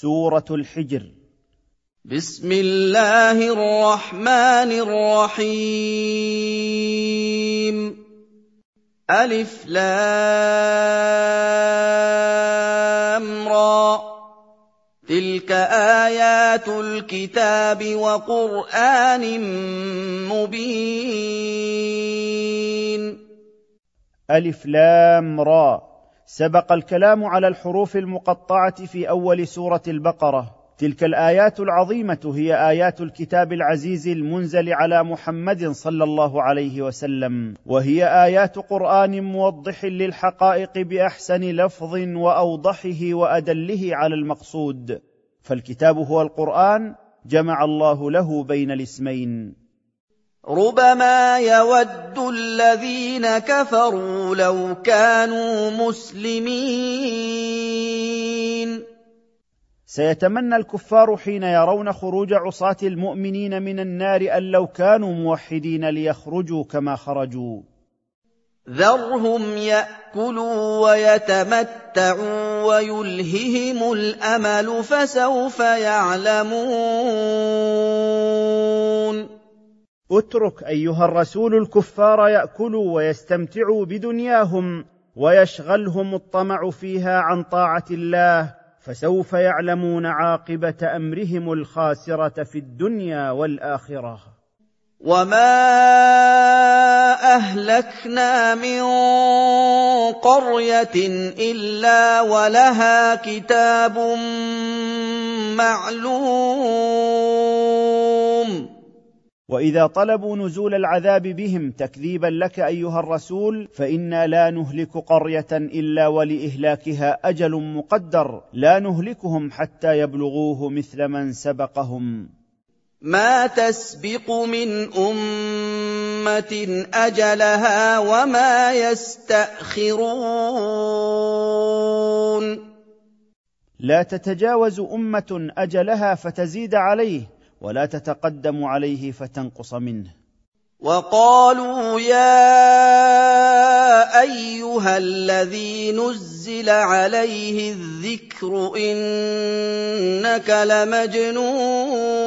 سورة الحجر. بسم الله الرحمن الرحيم. ألف لام را. تلك آيات الكتاب وقرآن مبين. ألف لام را. سبق الكلام على الحروف المقطعة في أول سورة البقرة. تلك الآيات العظيمة هي آيات الكتاب العزيز المنزل على محمد صلى الله عليه وسلم. وهي آيات قرآن موضح للحقائق بأحسن لفظ وأوضحه وأدله على المقصود. فالكتاب هو القرآن جمع الله له بين الاسمين. ربما يود الذين كفروا لو كانوا مسلمين. سيتمنى الكفار حين يرون خروج عصاة المؤمنين من النار أن لو كانوا موحدين ليخرجوا كما خرجوا. ذرهم يأكلوا ويتمتعوا ويلههم الأمل فسوف يعلمون. اترك أيها الرسول الكفار يأكلوا ويستمتعوا بدنياهم ويشغلهم الطمع فيها عن طاعة الله فسوف يعلمون عاقبة أمرهم الخاسرة في الدنيا والآخرة. وما اهلكنا من قريه الا ولها كتاب معلوم وإذا طلبوا نزول العذاب بهم تكذيبا لك أيها الرسول فإنا لا نهلك قرية إلا ولإهلاكها أجل مقدر لا نهلكهم حتى يبلغوه مثل من سبقهم. ما تسبق من أمة أجلها وما يستأخرون. لا تتجاوز أمة أجلها فتزيد عليه ولا تتقدم عليه فتنقص منه. وقالوا يا أيها الذي نزل عليه الذكر إنك لمجنون.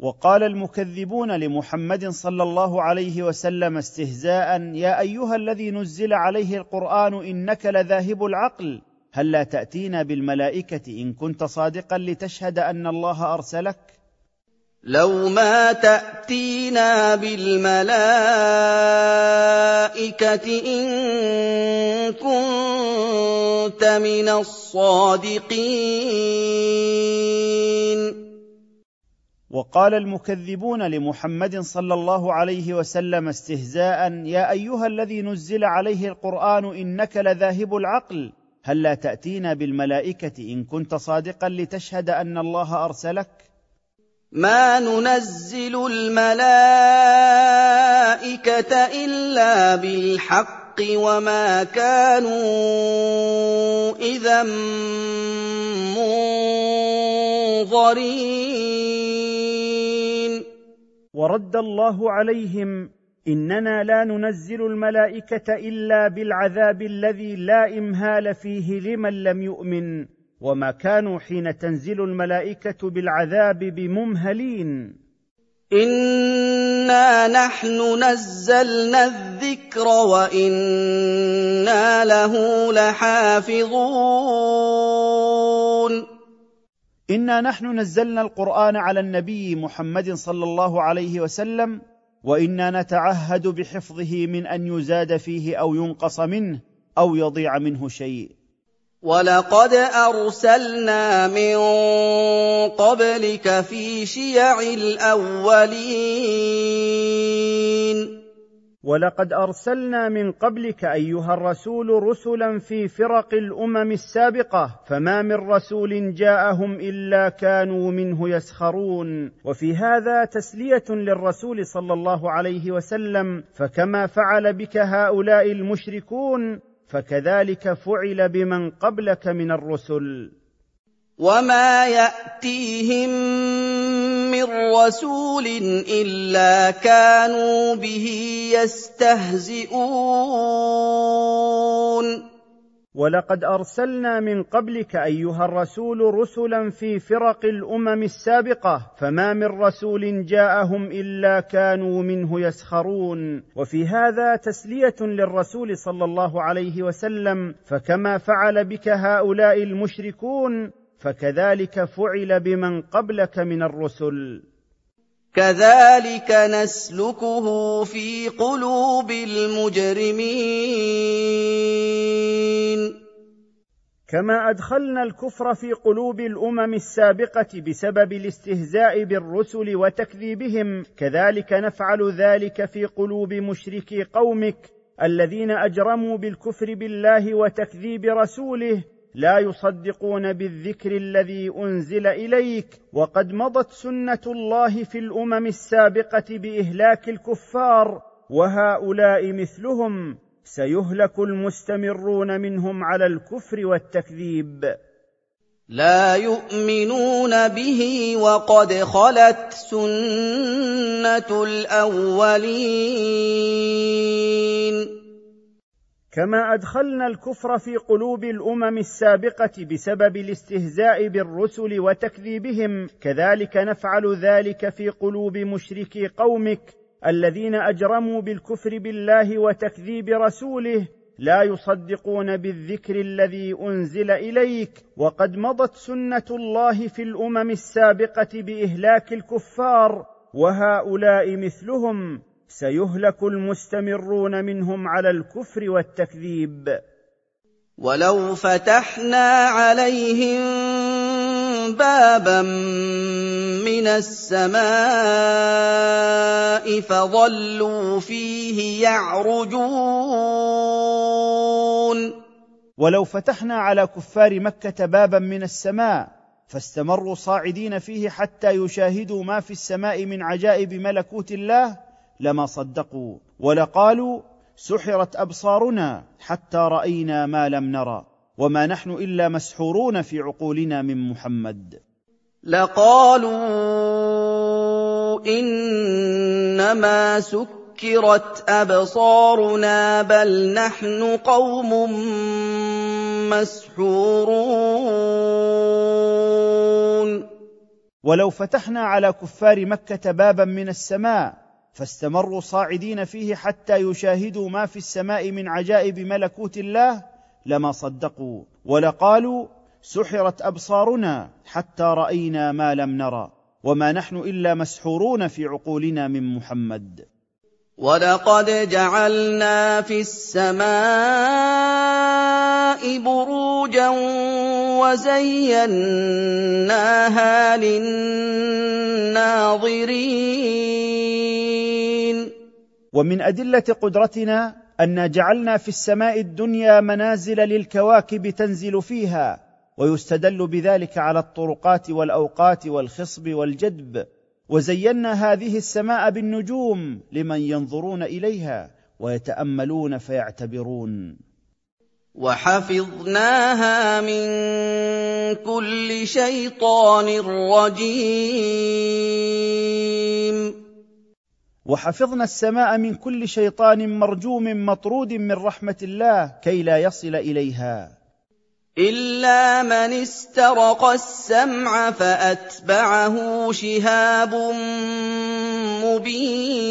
وقال المكذبون لمحمد صلى الله عليه وسلم استهزاء يا أيها الذي نزل عليه القرآن إنك لذاهب العقل. هل لا تأتينا بالملائكة إن كنت صادقا لتشهد أن الله أرسلك؟ لو ما تأتينا بالملائكة إن كنت من الصادقين. وقال المكذبون لمحمد صلى الله عليه وسلم استهزاء يا أيها الذي نزل عليه القرآن إنك لذاهب العقل هل لا تأتينا بالملائكة إن كنت صادقا لتشهد أن الله أرسلك؟ ما ننزل الملائكة إلا بالحق وما كانوا إذا منظرين. ورد الله عليهم إننا لا ننزل الملائكة إلا بالعذاب الذي لا إمهال فيه لمن لم يؤمن وما كانوا حين تنزل الملائكة بالعذاب بممهلين. إنا نحن نزلنا الذكر وإنا له لحافظون. إنا نحن نزلنا القرآن على النبي محمد صلى الله عليه وسلم وإنا نتعهد بحفظه من أن يزاد فيه أو ينقص منه أو يضيع منه شيء. ولقد أرسلنا من قبلك في شيع الأولين. ولقد أرسلنا من قبلك أيها الرسول رسلا في فرق الأمم السابقة فما من رسول جاءهم إلا كانوا منه يسخرون. وفي هذا تسلية للرسول صلى الله عليه وسلم فكما فعل بك هؤلاء المشركون فكذلك فعل بمن قبلك من الرسل. وما يأتيهم من رسول إلا كانوا به يستهزئون. ولقد أرسلنا من قبلك أيها الرسول رسلا في فرق الأمم السابقة فما من رسول جاءهم إلا كانوا منه يسخرون. وفي هذا تسلية للرسول صلى الله عليه وسلم فكما فعل بك هؤلاء المشركون فكذلك فعل بمن قبلك من الرسل. كذلك نسلكه في قلوب المجرمين. كما أدخلنا الكفر في قلوب الأمم السابقة بسبب الاستهزاء بالرسل وتكذيبهم كذلك نفعل ذلك في قلوب مشركي قومك الذين أجرموا بالكفر بالله وتكذيب رسوله لا يصدقون بالذكر الذي أنزل إليك وقد مضت سنة الله في الأمم السابقة بإهلاك الكفار وهؤلاء مثلهم سيهلك المستمرون منهم على الكفر والتكذيب. لا يؤمنون به وقد خلت سنة الأولين. كما أدخلنا الكفر في قلوب الأمم السابقة بسبب الاستهزاء بالرسل وتكذيبهم كذلك نفعل ذلك في قلوب مشركي قومك الذين أجرموا بالكفر بالله وتكذيب رسوله لا يصدقون بالذكر الذي أنزل إليك وقد مضت سنة الله في الأمم السابقة بإهلاك الكفار وهؤلاء مثلهم. سيهلك المستمرون منهم على الكفر والتكذيب. ولو فتحنا عليهم بابا من السماء فظلوا فيه يعرجون. ولو فتحنا على كفار مكة بابا من السماء فاستمروا صاعدين فيه حتى يشاهدوا ما في السماء من عجائب ملكوت الله لما صدقوا ولقالوا سحرت أبصارنا حتى رأينا ما لم نرى وما نحن إلا مسحورون في عقولنا من محمد. لقالوا إنما سكرت أبصارنا بل نحن قوم مسحورون. ولو فتحنا على كفار مكة بابا من السماء فاستمروا صاعدين فيه حتى يشاهدوا ما في السماء من عجائب ملكوت الله لما صدقوا. ولقالوا سحرت أبصارنا حتى رأينا ما لم نرى وما نحن إلا مسحورون في عقولنا من محمد. ولقد جعلنا في السماء بروجا وزيناها للناظرين. ومن أدلة قدرتنا انا جعلنا في السماء الدنيا منازل للكواكب تنزل فيها ويستدل بذلك على الطرقات والأوقات والخصب والجدب وزينا هذه السماء بالنجوم لمن ينظرون إليها ويتأملون فيعتبرون. وحفظناها من كل شيطان رجيم. وحفظنا السماء من كل شيطان مرجوم مطرود من رحمة الله كي لا يصل إليها. إلا من استرق السمع فأتبعه شهاب مبين.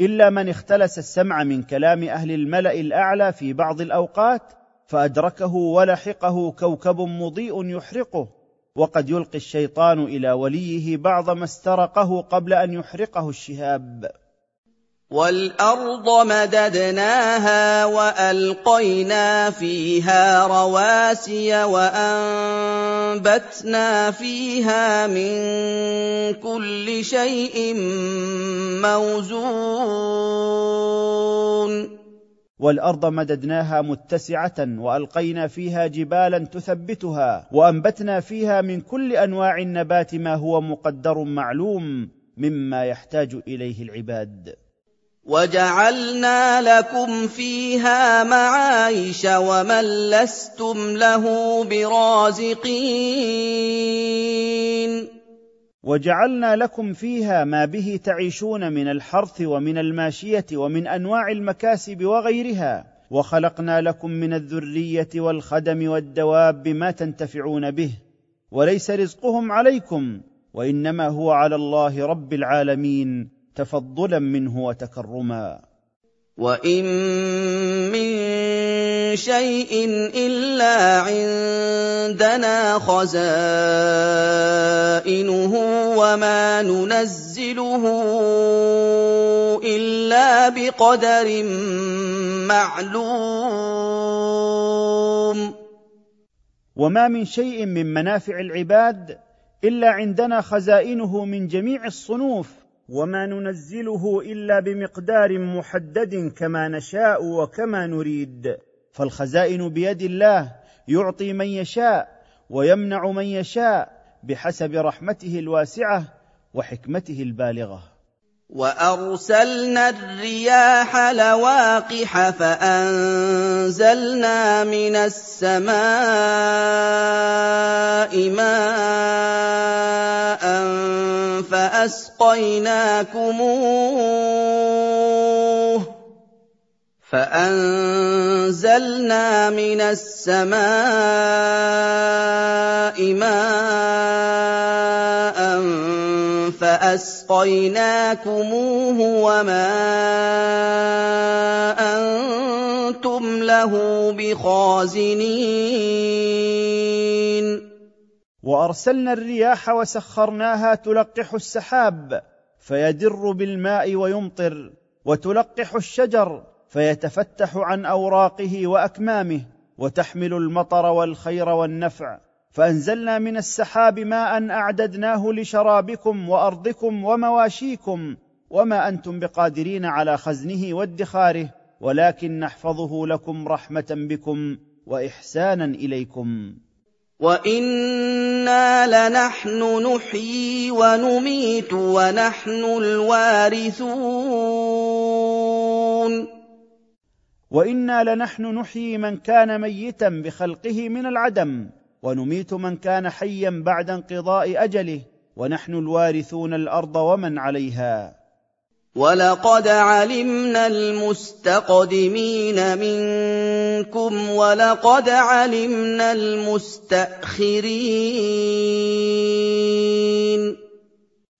إلا من اختلس السمع من كلام أهل الملأ الأعلى في بعض الأوقات فأدركه ولحقه كوكب مضيء يحرقه. وقد يلقي الشيطان إلى وليه بعض ما استرقه قبل أن يحرقه الشهاب. والأرض مددناها وألقينا فيها رواسي وأنبتنا فيها من كل شيء موزون. والأرض مددناها متسعة وألقينا فيها جبالا تثبتها وأنبتنا فيها من كل أنواع النبات ما هو مقدر معلوم مما يحتاج إليه العباد. وَجَعَلْنَا لَكُمْ فِيهَا مَعَايِشَ وَمَن لَّسْتُمْ لَهُ بِرَازِقِينَ. وجعلنا لكم فيها ما به تعيشون من الحرث ومن الماشية ومن أنواع المكاسب وغيرها. وخلقنا لكم من الذرية والخدم والدواب ما تنتفعون به. وليس رزقهم عليكم وإنما هو على الله رب العالمين تفضلا منه وتكرما. وان من شيء الا عندنا خزائنه وما ننزله الا بقدر معلوم وما من شيء من منافع العباد الا عندنا خزائنه من جميع الصنوف وما ننزله إلا بمقدار محدد كما نشاء وكما نريد. فالخزائن بيد الله يعطي من يشاء ويمنع من يشاء بحسب رحمته الواسعة وحكمته البالغة. وأرسلنا الرياح لواقح فأنزلنا من السماء ماء فأسقيناكموه فأنزلنا من السماء ماء فأسقيناكموه وما أنتم له بخازنين وأرسلنا الرياح وسخرناها تلقح السحاب فيدر بالماء ويمطر وتلقح الشجر فيتفتح عن أوراقه وأكمامه وتحمل المطر والخير والنفع. فأنزلنا من السحاب ماء أعددناه لشرابكم وأرضكم ومواشيكم وما أنتم بقادرين على خزنه وادخاره ولكن نحفظه لكم رحمة بكم وإحسانا إليكم. وأنا لنحن نحيي ونميت ونحن الوارثون وأنا لنحن نحيي من كان ميتا بخلقه من العدم ونميت من كان حيا بعد انقضاء اجله ونحن الوارثون الأرض ومن عليها ولقد علمنا المستقدمين منكم ولقد علمنا المستاخرين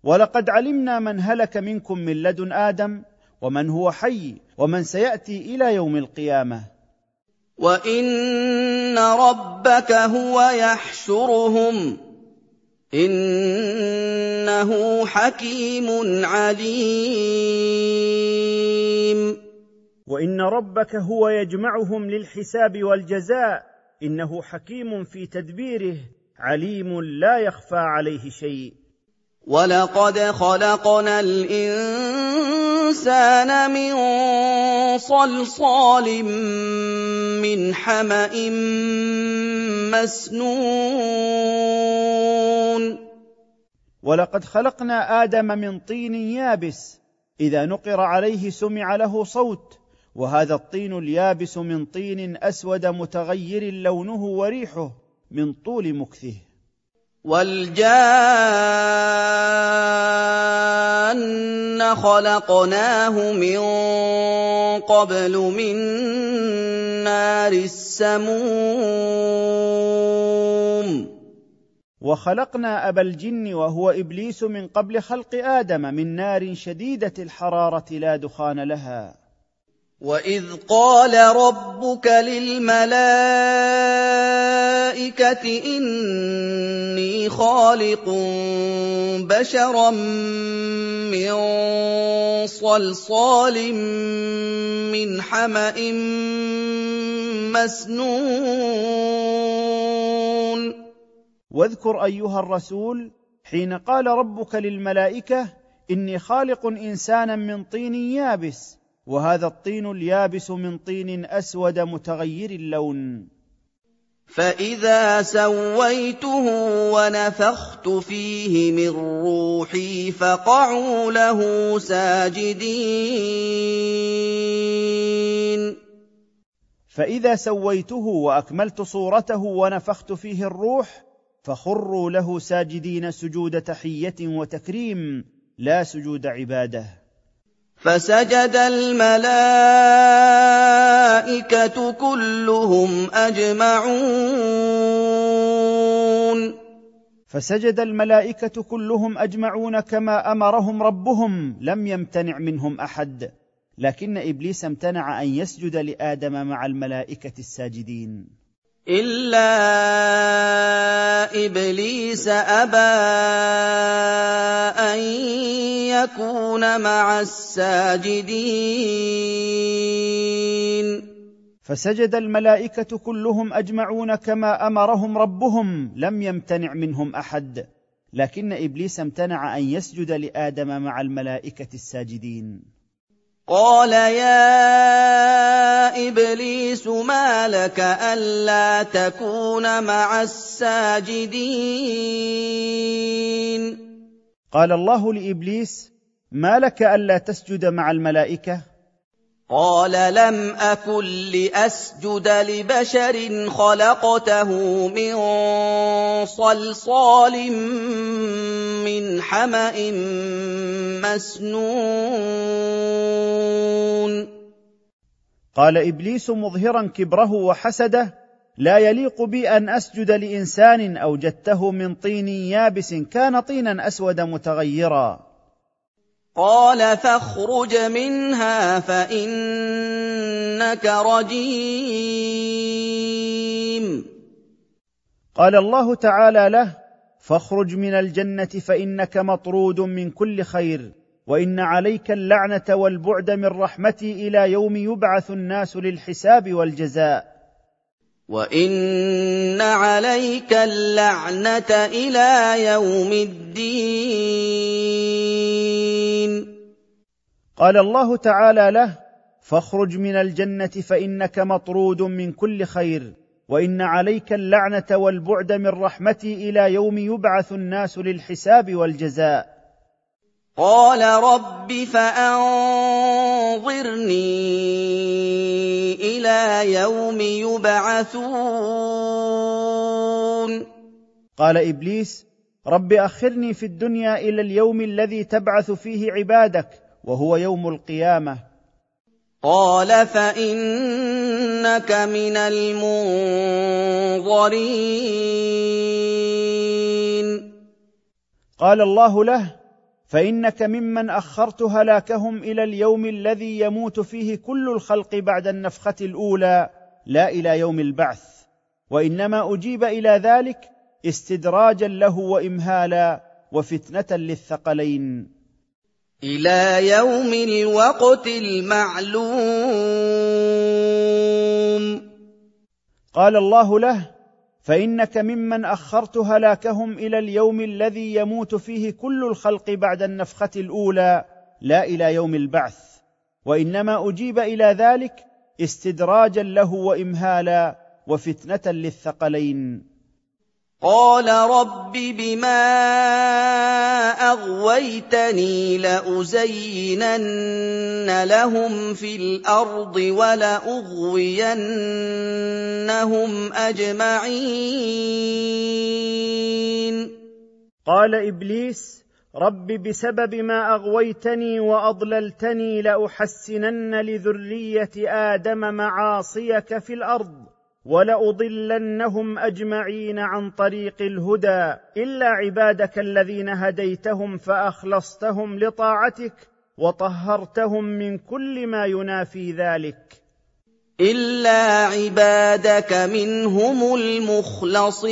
ولقد علمنا من هلك منكم من لدن آدم ومن هو حي ومن سياتي إلى يوم القيامه وان ربك هو يحشرهم إنه حكيم عليم. وإن ربك هو يجمعهم للحساب والجزاء إنه حكيم في تدبيره عليم لا يخفى عليه شيء. ولقد خلقنا الانسان من صلصال من حما مسنون ولقد خلقنا آدم من طين يابس اذا نقر عليه سمع له صوت وهذا الطين اليابس من طين اسود متغير لونه وريحه من طول مكثه والجان خلقناه من قبل من نار السموم وخلقنا ابا الجن وهو ابليس من قبل خلق آدم من نار شديده الحراره لا دخان لها. واذ قال ربك للملائكه إني خالق بشرا من صلصال من حمأ مسنون. واذكر أيها الرسول حين قال ربك للملائكة إني خالق إنسانا من طين يابس وهذا الطين اليابس من طين أسود متغير اللون. فاذا سويته ونفخت فيه من روحي فقعوا له ساجدين فاذا سويته واكملت صورته ونفخت فيه الروح فخروا له ساجدين سجود تحيه وتكريم لا سجود عباده فسجد الملائكة كلهم أجمعون. فسجد الملائكة كلهم أجمعون كما أمرهم ربهم لم يمتنع منهم أحد. لكن إبليس امتنع أن يسجد لآدم مع الملائكة الساجدين. الا ابليس ابى ان يكون مع الساجدين فسجد الملائكة كلهم أجمعون كما أمرهم ربهم لم يمتنع منهم أحد. لكن إبليس امتنع أن يسجد لآدم مع الملائكة الساجدين. قال يا ابليس ما لك الا تكون مع الساجدين قال الله لابليس ما لك الا تسجد مع الملائكه قال لم أكن لأسجد لبشر خلقته من صلصال من حمأ مسنون. قال إبليس مظهرا كبره وحسده لا يليق بي أن أسجد لإنسان أوجدته من طين يابس كان طينا أسود متغيرا. قال فاخرج منها فإنك رجيم. قال الله تعالى له فاخرج من الجنة فإنك مطرود من كل خير وإن عليك اللعنة والبعد من رحمتي إلى يوم يبعث الناس للحساب والجزاء. وان عليك اللعنه إلى يوم الدين. قال الله تعالى له فاخرج من الجنة فإنك مطرود من كل خير وإن عليك اللعنة والبعد من رحمتي إلى يوم يبعث الناس للحساب والجزاء. قال رب فانظرني إلى يوم يبعثون. قال إبليس رب أخرني في الدنيا إلى اليوم الذي تبعث فيه عبادك وهو يوم القيامة. قال فإنك من المنظرين. قال الله له فإنك ممن أخرت هلاكهم إلى اليوم الذي يموت فيه كل الخلق بعد النفخة الأولى لا إلى يوم البعث. وإنما أجيب إلى ذلك استدراجا له وإمهالا وفتنة للثقلين. إلى يوم الوقت المعلوم. قال الله له فإنك ممن أخرت هلاكهم إلى اليوم الذي يموت فيه كل الخلق بعد النفخة الأولى لا إلى يوم البعث. وإنما أجيب إلى ذلك استدراجا له وإمهالا وفتنة للثقلين. قال رب بما اغويتني لازينن لهم في الأرض ولاغوينهم اجمعين. قال ابليس رب بسبب ما اغويتني واضللتني لاحسنن لذريه آدم معاصيك في الأرض. ولأضلنهم أجمعين عن طريق الهدى إلا عبادك الذين هديتهم فأخلصتهم لطاعتك وطهرتهم من كل ما ينافي ذلك. إلا عبادك منهم المخلصين.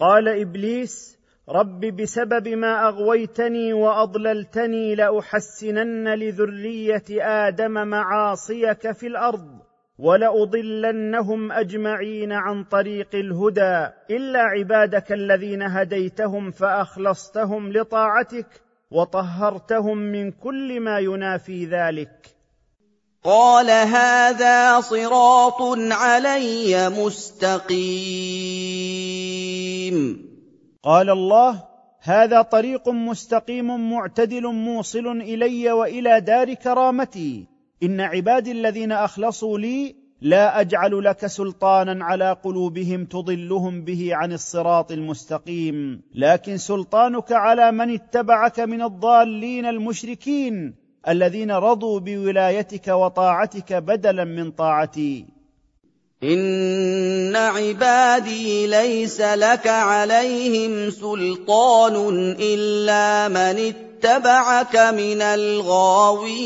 قال إبليس رب بسبب ما أغويتني وأضللتني لأحسنن لذرية آدم معاصيك في الأرض ولأضلنهم أجمعين عن طريق الهدى. إلا عبادك الذين هديتهم فأخلصتهم لطاعتك وطهرتهم من كل ما ينافي ذلك. قال هذا صراط علي مستقيم. قال الله هذا طريق مستقيم معتدل موصل إلي وإلى دار كرامتي. إن عبادي الذين أخلصوا لي لا أجعل لك سلطانا على قلوبهم تضلهم به عن الصراط المستقيم. لكن سلطانك على من اتبعك من الضالين المشركين الذين رضوا بولايتك وطاعتك بدلا من طاعتي. ان عبادي ليس لك عليهم سلطان الا من اتبعك من الغاوين.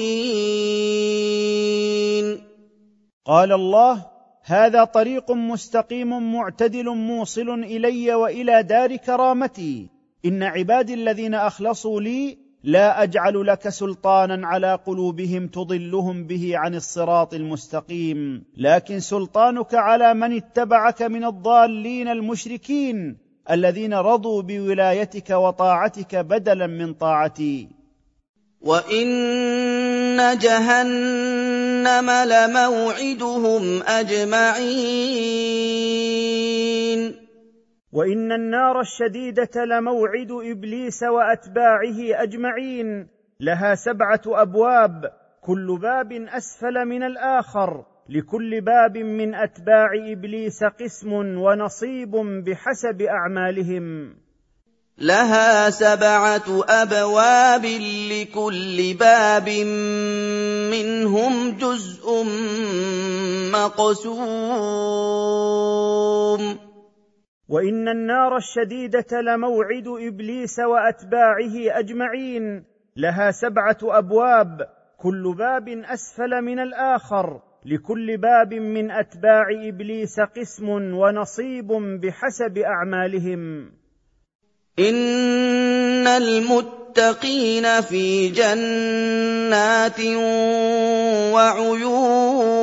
قال الله هذا طريق مستقيم معتدل موصل الي والى دار كرامتي. ان عبادي الذين اخلصوا لي لا أجعل لك سلطانا على قلوبهم تضلهم به عن الصراط المستقيم. لكن سلطانك على من اتبعك من الضالين المشركين الذين رضوا بولايتك وطاعتك بدلا من طاعتي. وإن جهنم لموعدهم أجمعين. وإن النار الشديدة لموعد إبليس وأتباعه أجمعين لها سبعة أبواب كل باب أسفل من الآخر لكل باب من أتباع إبليس قسم ونصيب بحسب أعمالهم. لها سبعة أبواب لكل باب منهم جزء مقسوم. وإن النار الشديدة لموعد إبليس وأتباعه أجمعين لها سبعة أبواب كل باب أسفل من الآخر لكل باب من أتباع إبليس قسم ونصيب بحسب أعمالهم. إن المتقين في جنات وعيون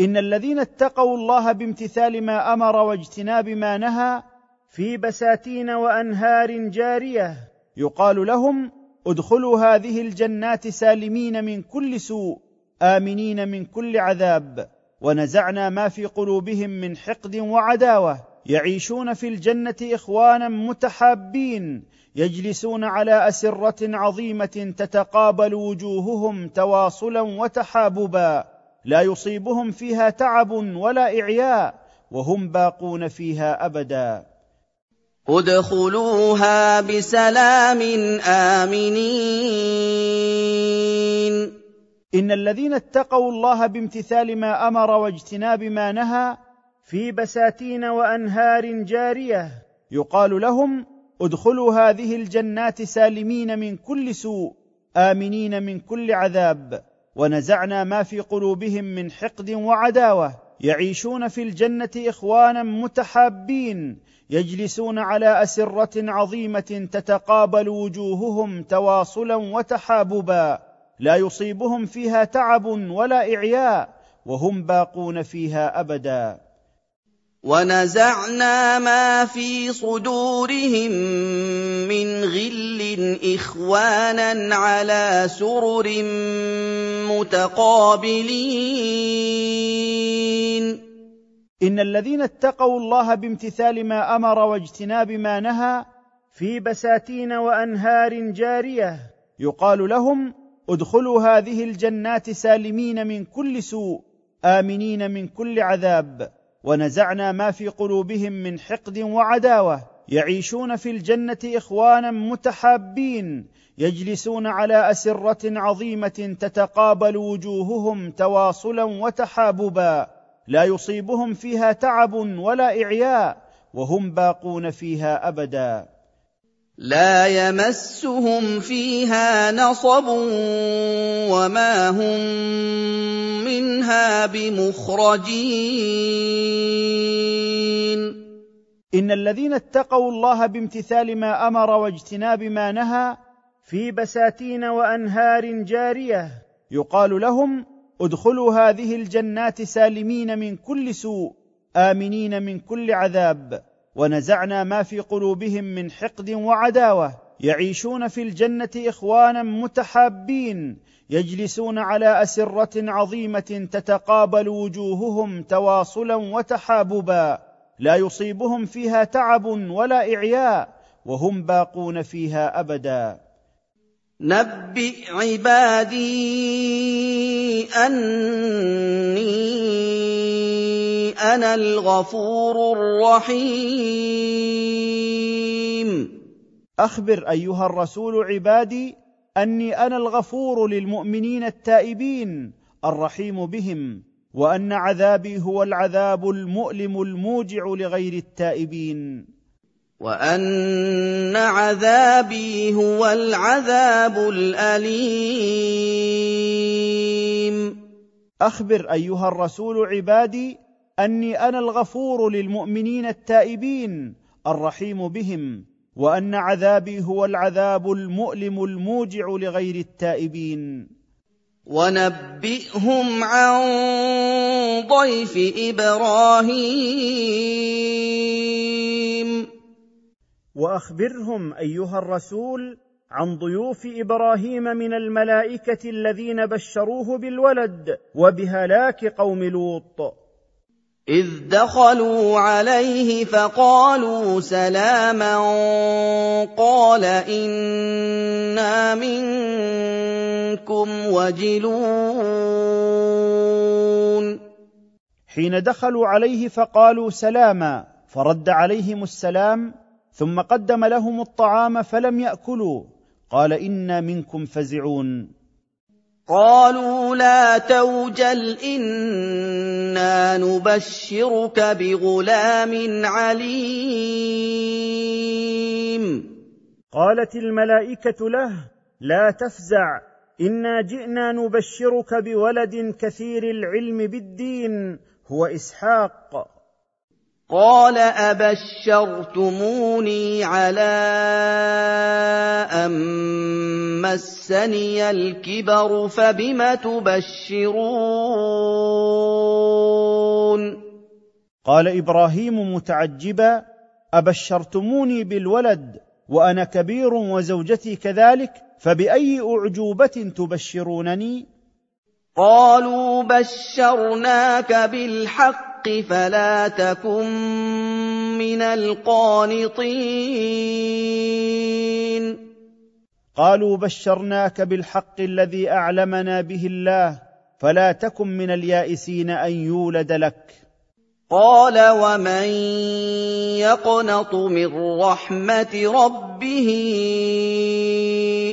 إن الذين اتقوا الله بامتثال ما أمر واجتناب ما نهى في بساتين وأنهار جارية يقال لهم ادخلوا هذه الجنات سالمين من كل سوء آمنين من كل عذاب ونزعنا ما في قلوبهم من حقد وعداوة يعيشون في الجنة إخوانا متحابين يجلسون على أسرة عظيمة تتقابل وجوههم تواصلا وتحاببا. لا يصيبهم فيها تعب ولا إعياء وهم باقون فيها أبدا. ادخلوها بسلام آمنين. إن الذين اتقوا الله بامتثال ما أمر واجتناب ما نهى في بساتين وأنهار جارية يقال لهم ادخلوا هذه الجنات سالمين من كل سوء آمنين من كل عذاب. ونزعنا ما في قلوبهم من حقد وعداوة. يعيشون في الجنة إخوانا متحابين يجلسون على أسرة عظيمة تتقابل وجوههم تواصلا وتحاببا. لا يصيبهم فيها تعب ولا إعياء وهم باقون فيها أبدا. ونزعنا ما في صدورهم من غل إخوانا على سرر متقابلين. إن الذين اتقوا الله بامتثال ما أمر واجتناب ما نهى في بساتين وأنهار جارية يقال لهم ادخلوا هذه الجنات سالمين من كل سوء آمنين من كل عذاب. ونزعنا ما في قلوبهم من حقد وعداوة. يعيشون في الجنة إخوانا متحابين يجلسون على أسرة عظيمة تتقابل وجوههم تواصلا وتحاببا. لا يصيبهم فيها تعب ولا إعياء وهم باقون فيها أبدا. لا يمسهم فيها نصب وما هم منها بمخرجين. إن الذين اتقوا الله بامتثال ما أمر واجتناب ما نهى في بساتين وأنهار جارية يقال لهم ادخلوا هذه الجنات سالمين من كل سوء آمنين من كل عذاب. ونزعنا ما في قلوبهم من حقد وعداوة. يعيشون في الجنة إخوانا متحابين يجلسون على أسرة عظيمة تتقابل وجوههم تواصلا وتحاببا. لا يصيبهم فيها تعب ولا إعياء وهم باقون فيها أبدا. نبئ عبادي أني أنا الغفور الرحيم. أخبر أيها الرسول عبادي أني أنا الغفور للمؤمنين التائبين الرحيم بهم وأن عذابي هو العذاب المؤلم الموجع لغير التائبين. وأن عذابي هو العذاب الأليم. أخبر أيها الرسول عبادي أني أنا الغفور للمؤمنين التائبين الرحيم بهم وأن عذابي هو العذاب المؤلم الموجع لغير التائبين. ونبئهم عن ضيف إبراهيم. وأخبرهم أيها الرسول عن ضيوف إبراهيم من الملائكة الذين بشروه بالولد وبهلاك قوم لوط. إذ دخلوا عليه فقالوا سلاما قال إنا منكم وجلون. حين دخلوا عليه فقالوا سلاما فرد عليهم السلام ثم قدم لهم الطعام فلم يأكلوا. قال إنا منكم فزعون. قالوا لا توجل إنا نبشرك بغلام عليم. قالت الملائكة له لا تفزع إنا جئنا نبشرك بولد كثير العلم بالدين هو إسحاق. قال أبشرتموني على أن مسني الكبر فبم تبشرون؟ قال إبراهيم متعجبا أبشرتموني بالولد وأنا كبير وزوجتي كذلك فبأي أعجوبة تبشرونني؟ قالوا بشرناك بالحق الْحَقِّ فَلَا تَكُن مِّنَ الْقَانِطِينَ. قالوا بشرناك بالحق الذي أعلمنا به الله فلا تكن من اليائسين أن يولد لك. قال ومن يقنط من رحمة ربه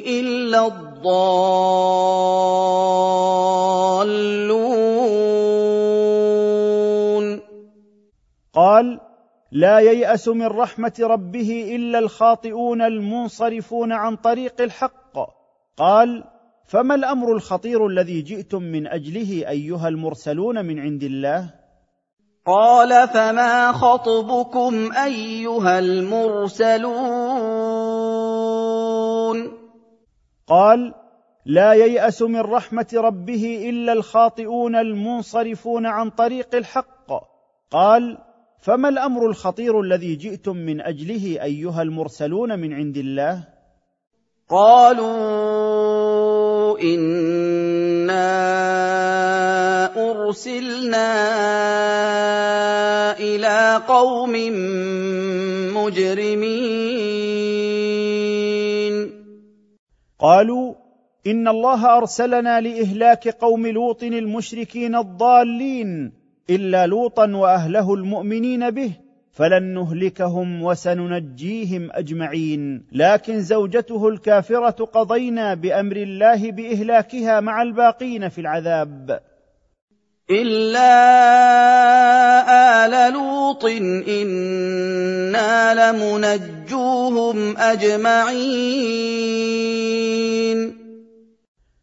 إلا الضالون. قال لا ييأس من رحمة ربه إلا الخاطئون المنصرفون عن طريق الحق. قال فما الأمر الخطير الذي جئتم من أجله أيها المرسلون من عند الله؟ قال فما خطبكم أيها المرسلون؟ قال لا ييأس من رحمة ربه إلا الخاطئون المنصرفون عن طريق الحق. قال فما الأمر الخطير الذي جئتم من أجله أيها المرسلون من عند الله؟ قالوا إنا أرسلنا إلى قوم مجرمين. قالوا إن الله أرسلنا لإهلاك قوم لوط المشركين الضالين إلا لوطا وأهله المؤمنين به فلن نهلكهم وسننجيهم أجمعين. لكن زوجته الكافرة قضينا بأمر الله بإهلاكها مع الباقين في العذاب. إلا آل لوط إنا لمنجوهم أجمعين.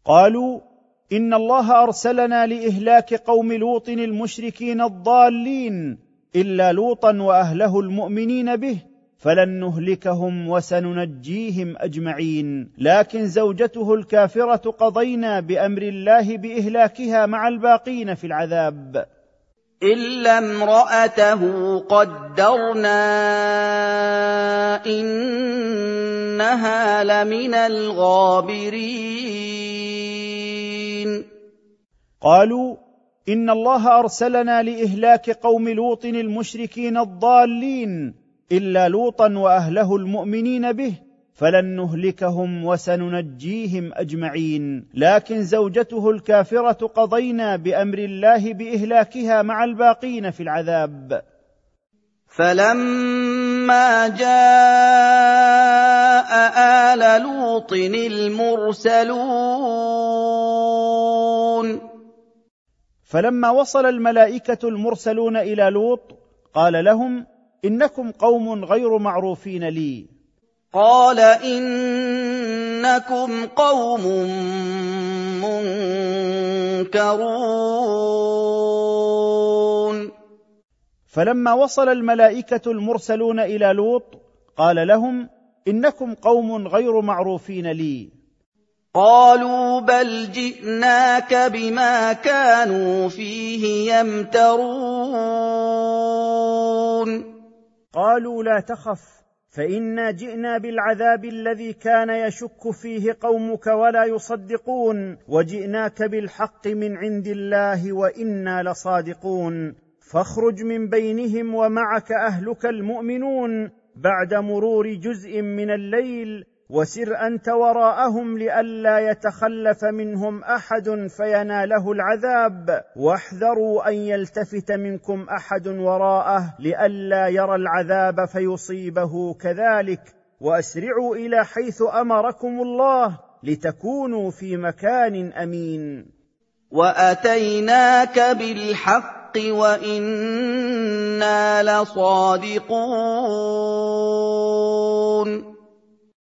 قالوا ان الله ارسلنا لاهلاك قوم لوط المشركين الضالين الا لوطا واهله المؤمنين به فلن نهلكهم وسننجيهم اجمعين لكن زوجته الكافره قضينا بامر الله باهلاكها مع الباقين في العذاب الا امراته قدرنا انها لمن الغابرين قالوا إن الله أرسلنا لإهلاك قوم لوط المشركين الضالين إلا لوطا وأهله المؤمنين به فلن نهلكهم وسننجيهم أجمعين. لكن زوجته الكافرة قضينا بأمر الله بإهلاكها مع الباقين في العذاب. فلما جاء آل لوط المرسلون فلما وصل الملائكة المرسلون إلى لوط قال لهم إنكم قوم غير معروفين لي. قال إنكم قوم منكرون. فلما وصل الملائكة المرسلون إلى لوط قال لهم إنكم قوم غير معروفين لي. قالوا بل جئناك بما كانوا فيه يمترون. قالوا لا تخف فإنا جئنا بالعذاب الذي كان يشك فيه قومك ولا يصدقون وجئناك بالحق من عند الله وإنا لصادقون. فاخرج من بينهم ومعك أهلك المؤمنون بعد مرور جزء من الليل وسر أنت وراءهم لئلا يتخلف منهم أحد فيناله العذاب. واحذروا أن يلتفت منكم أحد وراءه لئلا يرى العذاب فيصيبه كذلك. وأسرعوا إلى حيث أمركم الله لتكونوا في مكان أمين. وأتيناك بالحق وإنا لصادقون.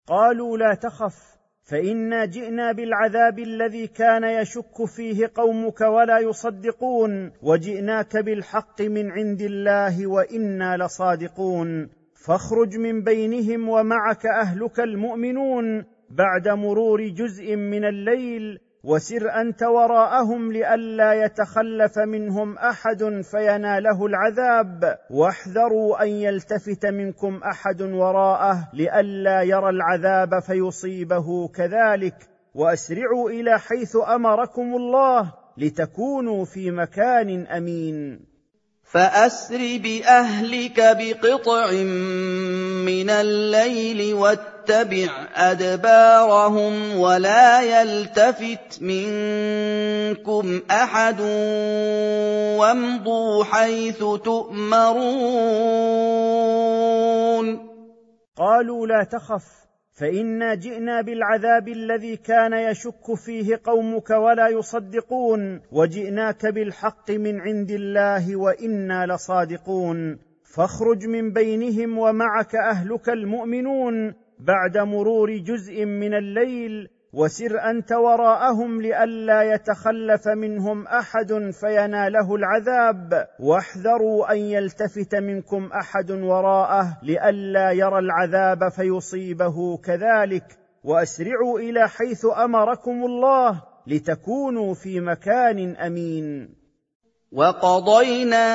قالوا لا تخف فإنا جئنا بالعذاب الذي كان يشك فيه قومك ولا يصدقون وجئناك بالحق من عند الله وإنا لصادقون. فاخرج من بينهم ومعك أهلك المؤمنون بعد مرور جزء من الليل وسر أنت وراءهم لئلا يتخلف منهم أحد فيناله العذاب. واحذروا أن يلتفت منكم أحد وراءه لئلا يرى العذاب فيصيبه كذلك. وأسرعوا إلى حيث أمركم الله لتكونوا في مكان أمين. فأسر بأهلك بقطع من الليل واتبع أدبارهم ولا يلتفت منكم أحد وامضوا حيث تؤمرون. قالوا لا تخف فإنا جئنا بالعذاب الذي كان يشك فيه قومك ولا يصدقون وجئناك بالحق من عند الله وإنا لصادقون. فاخرج من بينهم ومعك أهلك المؤمنون بعد مرور جزء من الليل وسر أنت وراءهم لئلا يتخلف منهم أحد فيناله العذاب. واحذروا أن يلتفت منكم أحد وراءه لئلا يرى العذاب فيصيبه كذلك. وأسرعوا إلى حيث أمركم الله لتكونوا في مكان أمين. وَقَضَيْنَا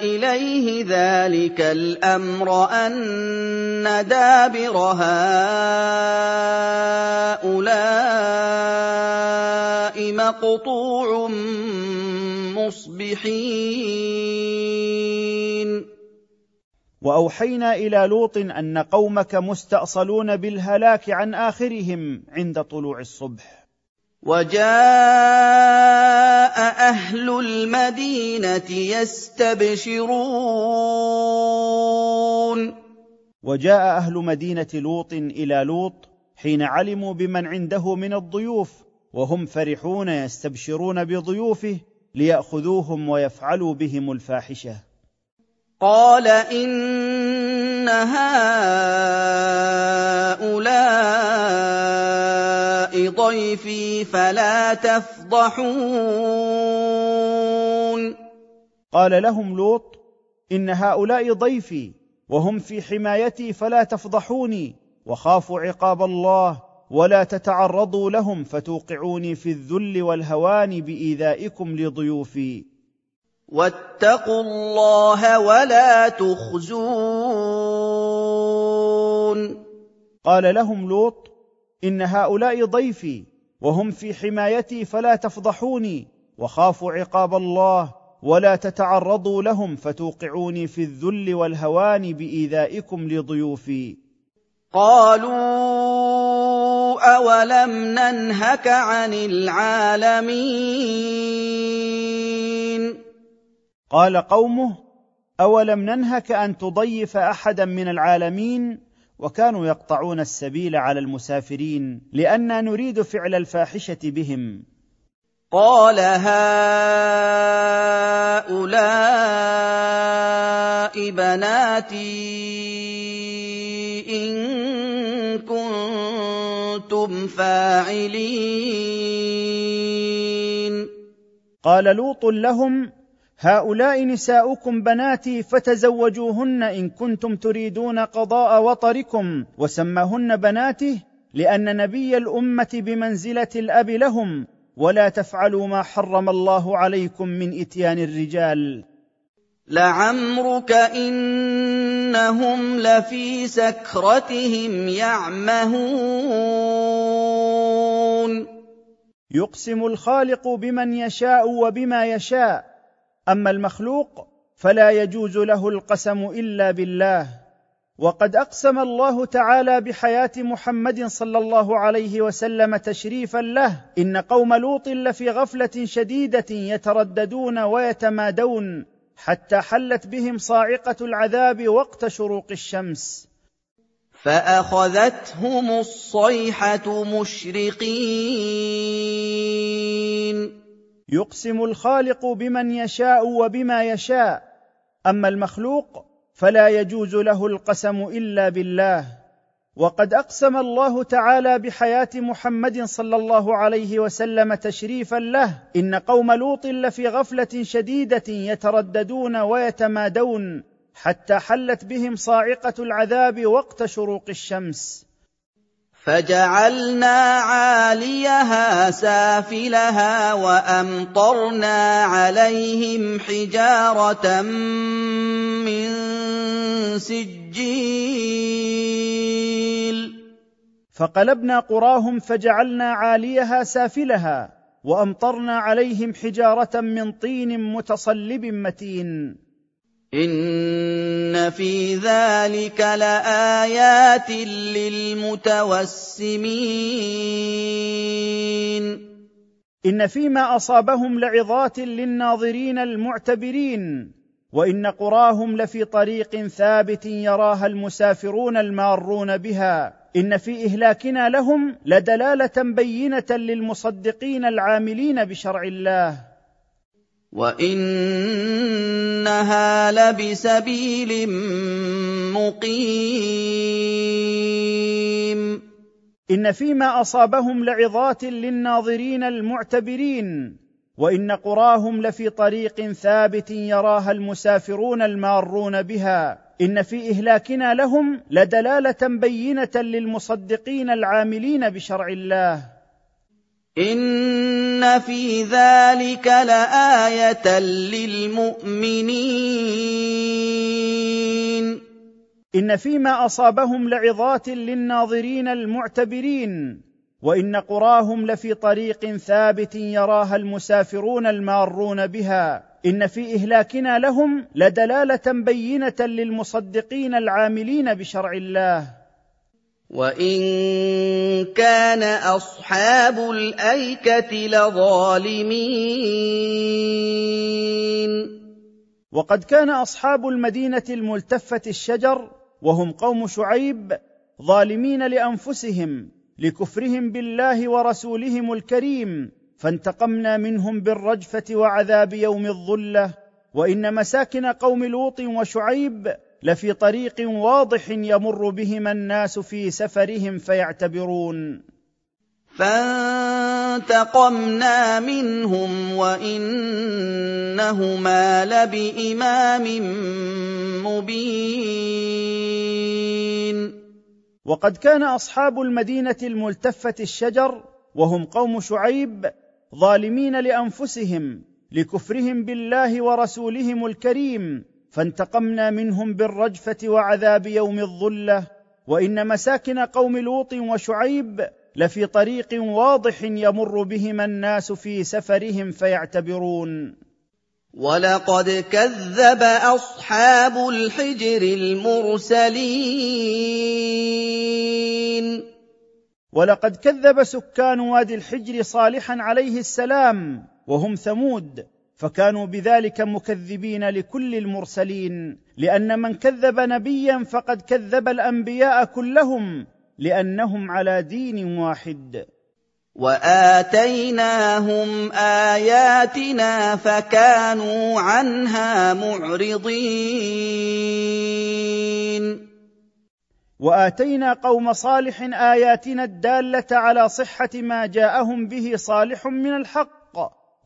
إِلَيْهِ ذَٰلِكَ الْأَمْرَ أَنَّ دَابِرَ هَٰؤُلَاءِ مَقْطُوعٌ مُّصْبِحِينَ. وأوحينا إلى لوط أن قومك مستأصلون بالهلاك عن آخرهم عند طلوع الصبح. وَجَاءَ أَهْلُ الْمَدِينَةِ يَسْتَبْشِرُونَ. وجاء أهل مدينة لوط إلى لوط حين علموا بمن عنده من الضيوف وهم فرحون يستبشرون بضيوفه ليأخذوهم ويفعلوا بهم الفاحشة. قال إن هؤلاء ضيفي فلا تفضحون. قال لهم لوط إن هؤلاء ضيفي وهم في حمايتي فلا تفضحوني وخافوا عقاب الله ولا تتعرضوا لهم فتوقعوني في الذل والهوان بإيذائكم لضيوفي. واتقوا الله ولا تخزون. قال لهم لوط إن هؤلاء ضيفي وهم في حمايتي فلا تفضحوني وخافوا عقاب الله ولا تتعرضوا لهم فتوقعوني في الذل والهوان بإيذائكم لضيوفي. قالوا أولم ننهك عن العالمين؟ قال قومه أولم ننهك أن تضيف أحدا من العالمين؟ وكانوا يقطعون السبيل على المسافرين لأننا نريد فعل الفاحشة بهم. قال هؤلاء بناتي إن كنتم فاعلين. قال لوط لهم هؤلاء نساؤكم بناتي فتزوجوهن إن كنتم تريدون قضاء وطركم وسماهن بناته لأن نبي الأمة بمنزلة الأب لهم ولا تفعلوا ما حرم الله عليكم من إتيان الرجال. لعمرك إنهم لفي سكرتهم يعمهون. يقسم الخالق بمن يشاء وبما يشاء أما المخلوق فلا يجوز له القسم إلا بالله. وقد أقسم الله تعالى بحياة محمد صلى الله عليه وسلم تشريفا له. إن قوم لوط لفي غفلة شديدة يترددون ويتمادون حتى حلت بهم صاعقة العذاب وقت شروق الشمس. فأخذتهم الصيحة مشرقين. يقسم الخالق بمن يشاء وبما يشاء. أما المخلوق فلا يجوز له القسم إلا بالله. وقد أقسم الله تعالى بحياة محمد صلى الله عليه وسلم تشريفا له. إن قوم لوط لفي غفلة شديدة يترددون ويتمادون حتى حلت بهم صاعقة العذاب وقت شروق الشمس. فجعلنا عاليها سافلها وأمطرنا عليهم حجارة من سجيل. فقلبنا قراهم فجعلنا عاليها سافلها وأمطرنا عليهم حجارة من طين متصلب متين. ان في ذلك لايات للمتوسمين ان فيما اصابهم لعظات للناظرين المعتبرين وان قراهم لفي طريق ثابت يراها المسافرون المارون بها ان في اهلاكنا لهم لدلاله بينه للمصدقين العاملين بشرع الله وانها لبسبيل مقيم ان فيما اصابهم لعظات للناظرين المعتبرين وان قراهم لفي طريق ثابت يراها المسافرون المارون بها ان في اهلاكنا لهم لدلاله بينه للمصدقين العاملين بشرع الله إِنَّ فِي ذَٰلِكَ لَآيَةً لِّلْمُؤْمِنِينَ. إن فيما أصابهم لعظات للناظرين المعتبرين. وإن قراهم لفي طريق ثابت يراها المسافرون المارون بها. إن في إهلاكنا لهم لدلالة بينة للمصدقين العاملين بشرع الله. وَإِن كَانَ أَصْحَابُ الْأَيْكَةِ لَظَالِمِينَ وقد كان اصحاب المدينة الملتفه الشجر وهم قوم شعيب ظالمين لانفسهم لكفرهم بالله ورسولهم الكريم فانتقمنا منهم بالرجفه وعذاب يوم الظله وان مساكن قوم لوط وشعيب لفي طريق واضح يمر بهما الناس في سفرهم فيعتبرون. فانتقمنا منهم وإنهما لبإمام مبين. وقد كان أصحاب المدينة الملتفة الشجر وهم قوم شعيب ظالمين لأنفسهم لكفرهم بالله ورسولهم الكريم فانتقمنا منهم بالرجفة وعذاب يوم الظلة وإن مساكن قوم لوط وشعيب لفي طريق واضح يمر بهما الناس في سفرهم فيعتبرون. ولقد كذب أصحاب الحجر المرسلين. ولقد كذب سكان وادي الحجر صالحا عليه السلام وهم ثمود فكانوا بذلك مكذبين لكل المرسلين لأن من كذب نبيا فقد كذب الأنبياء كلهم لأنهم على دين واحد. وآتيناهم آياتنا فكانوا عنها معرضين. وآتينا قوم صالح آياتنا الدالة على صحة ما جاءهم به صالح من الحق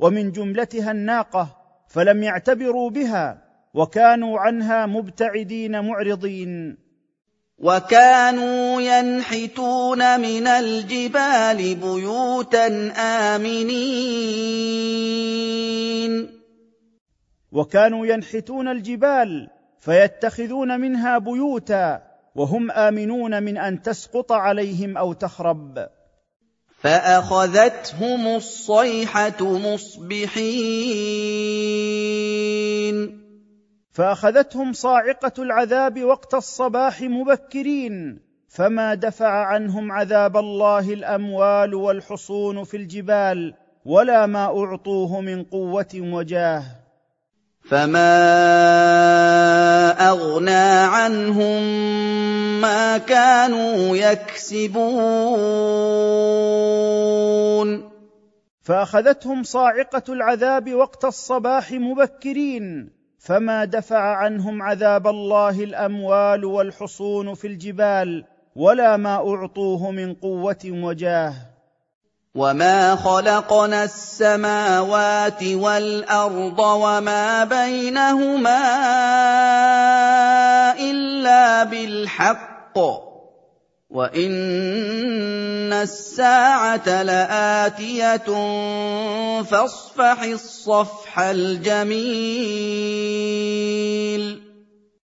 ومن جملتها الناقة فلم يعتبروا بها وكانوا عنها مبتعدين معرضين. وكانوا ينحتون من الجبال بيوتا آمنين. وكانوا ينحتون الجبال فيتخذون منها بيوتا وهم آمنون من أن تسقط عليهم أو تخرب. فأخذتهم الصيحة مصبحين. فأخذتهم صاعقة العذاب وقت الصباح مبكرين فما دفع عنهم عذاب الله الأموال والحصون في الجبال ولا ما أعطوه من قوة وجاه. فما اغنى عنهم ما كانوا يكسبون فاخذتهم صاعقه العذاب وقت الصباح مبكرين فما دفع عنهم عذاب الله الاموال والحصون في الجبال ولا ما اعطوه من قوه وجاه وما خلقنا السماوات والارض وما بينهما الا بالحق وان الساعة لاتيه فاصفح الصفح الجميل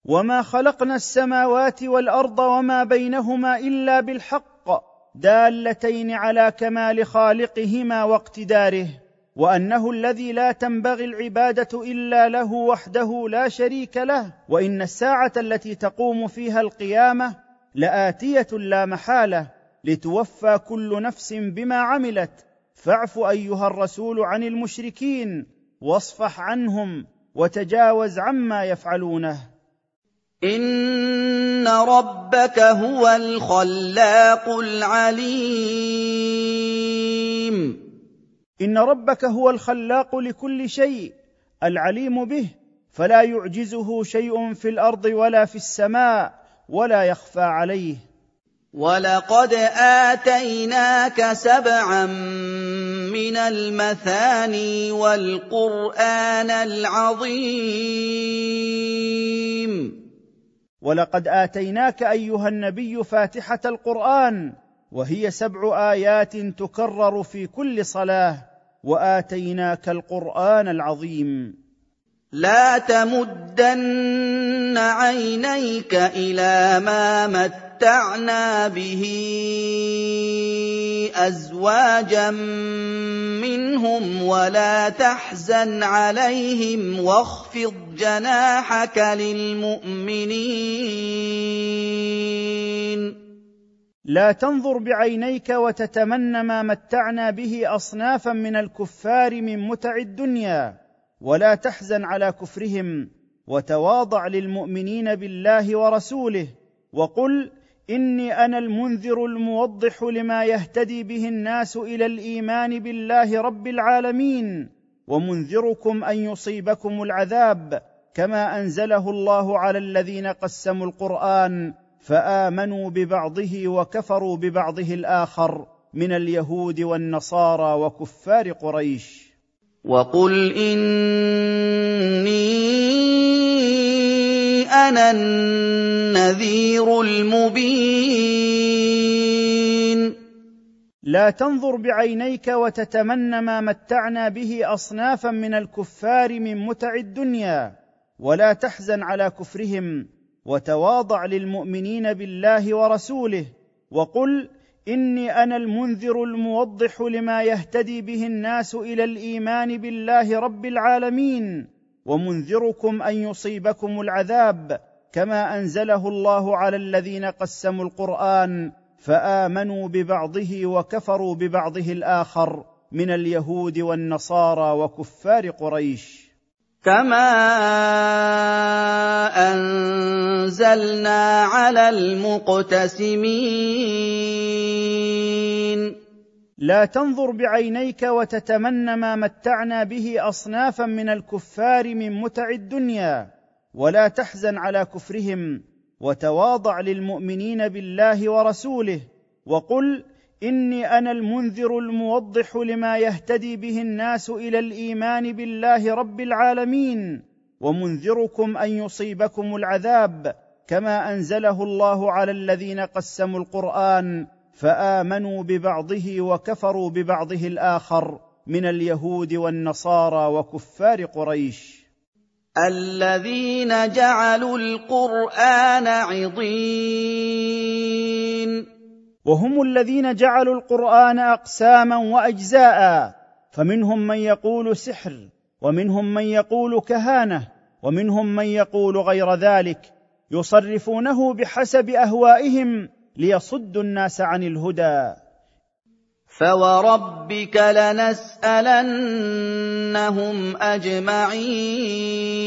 وما خلقنا السماوات والارض وما بينهما الا بالحق دالتين على كمال خالقهما واقتداره وأنه الذي لا تنبغي العبادة إلا له وحده لا شريك له وإن الساعة التي تقوم فيها القيامة لآتية لا محالة لتوفى كل نفس بما عملت. فاعف أيها الرسول عن المشركين واصفح عنهم وتجاوز عما يفعلونه. ان ربك هو الخلاق العليم. ان ربك هو الخلاق لكل شيء العليم به. فلا يعجزه شيء في الأرض ولا في السماء ولا يخفى عليه. ولقد اتيناك سبعا من المثاني والقران العظيم. ولقد آتيناك أيها النبي فاتحة القرآن وهي سبع آيات تكرر في كل صلاة وآتيناك القرآن العظيم. لا تمدن عينيك إلى ما متعنا به. أزواجا منهم ولا تحزن عليهم واخفض جناحك للمؤمنين. لا تنظر بعينيك وتتمنى ما متعنا به أصنافا من الكفار من متع الدنيا ولا تحزن على كفرهم وتواضع للمؤمنين بالله ورسوله وقل إني أنا المنذر الموضح لما يهتدي به الناس إلى الإيمان بالله رب العالمين ومنذركم أن يصيبكم العذاب كما أنزله الله على الذين قسموا القرآن فآمنوا ببعضه وكفروا ببعضه الآخر من اليهود والنصارى وكفار قريش. وقل إني أنا النذير المبين. لا تنظر بعينيك وتتمنى ما متعنا به أصنافا من الكفار من متع الدنيا ولا تحزن على كفرهم وتواضع للمؤمنين بالله ورسوله وقل إني أنا المنذر الموضح لما يهتدي به الناس إلى الإيمان بالله رب العالمين. ومنذركم أن يصيبكم العذاب كما أنزله الله على الذين قسموا القرآن فآمنوا ببعضه وكفروا ببعضه الآخر من اليهود والنصارى وكفار قريش. كما أنزلنا على المقتسمين. لا تنظر بعينيك وتتمنى ما متعنا به أصنافا من الكفار من متع الدنيا ولا تحزن على كفرهم وتواضع للمؤمنين بالله ورسوله وقل إني أنا المنذر الموضح لما يهتدي به الناس إلى الإيمان بالله رب العالمين ومنذركم أن يصيبكم العذاب كما أنزله الله على الذين قسموا القرآن فآمنوا ببعضه وكفروا ببعضه الآخر من اليهود والنصارى وكفار قريش. الذين جعلوا القرآن عضين. وهم الذين جعلوا القرآن أقساما وأجزاء فمنهم من يقول سحر ومنهم من يقول كهانة ومنهم من يقول غير ذلك يصرفونه بحسب أهوائهم ليصدوا الناس عن الهدى. فوربك لنسالنهم اجمعين.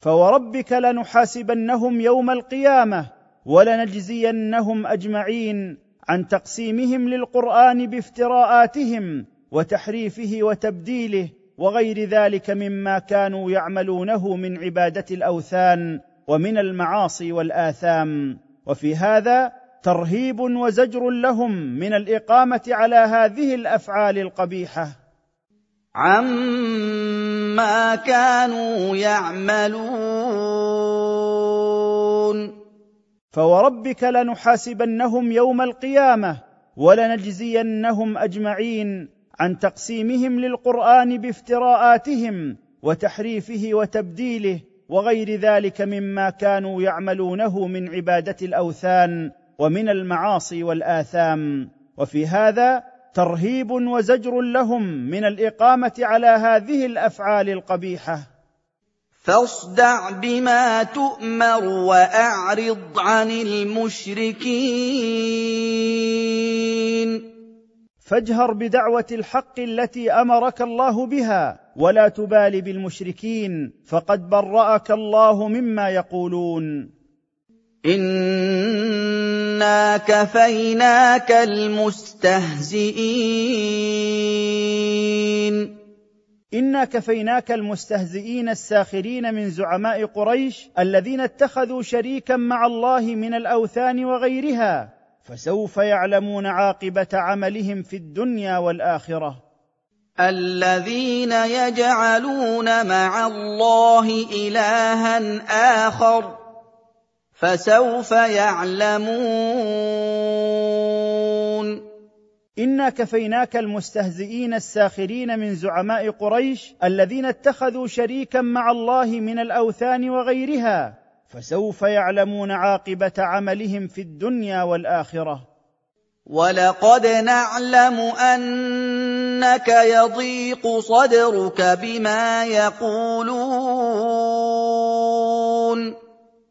فوربك لنحاسبنهم يوم القيامه ولنجزينهم اجمعين عن تقسيمهم للقران بافتراءاتهم وتحريفه وتبديله وغير ذلك مما كانوا يعملونه من عباده الاوثان ومن المعاصي والاثام. وفي هذا ترهيب وزجر لهم من الإقامة على هذه الأفعال القبيحة. عما كانوا يعملون. فوربك لنحاسبنهم يوم القيامه ولنجزينهم اجمعين عن تقسيمهم للقران بافتراءاتهم وتحريفه وتبديله. وغير ذلك مما كانوا يعملونه من عبادة الأوثان ومن المعاصي والآثام. وفي هذا ترهيب وزجر لهم من الإقامة على هذه الأفعال القبيحة. فاصدع بما تؤمر وأعرض عن المشركين. فاجهر بدعوة الحق التي أمرك الله بها ولا تبال بالمشركين فقد برأك الله مما يقولون. إنا كفيناك المستهزئين. إنا كفيناك المستهزئين الساخرين من زعماء قريش الذين اتخذوا شريكا مع الله من الأوثان وغيرها. فسوف يعلمون عاقبة عملهم في الدنيا والآخرة. الذين يجعلون مع الله إلها آخر فسوف يعلمون. إنا كفيناك المستهزئين الساخرين من زعماء قريش الذين اتخذوا شريكا مع الله من الأوثان وغيرها. فسوف يعلمون عاقبة عملهم في الدنيا والآخرة. ولقد نعلم انك يضيق صدرك بما يقولون.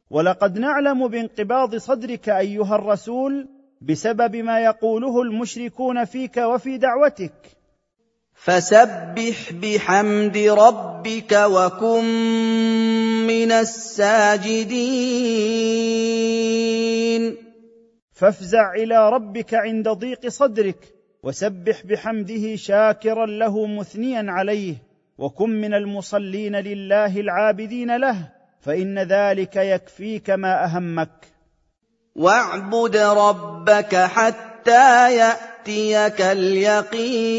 ولقد نعلم بانقباض صدرك ايها الرسول بسبب ما يقوله المشركون فيك وفي دعوتك. فسبح بحمد ربك وكن من الساجدين. فافزع إلى ربك عند ضيق صدرك وسبح بحمده شاكرا له مثنيا عليه وكن من المصلين لله العابدين له فإن ذلك يكفيك ما أهمك. واعبد ربك حتى يأتيك اليقين.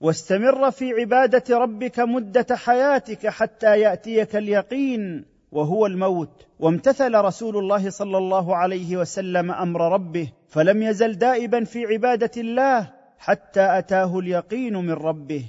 واستمر في عبادة ربك مدة حياتك حتى يأتيك اليقين وهو الموت. وامتثل رسول الله صلى الله عليه وسلم أمر ربه فلم يزل دائبا في عبادة الله حتى أتاه اليقين من ربه.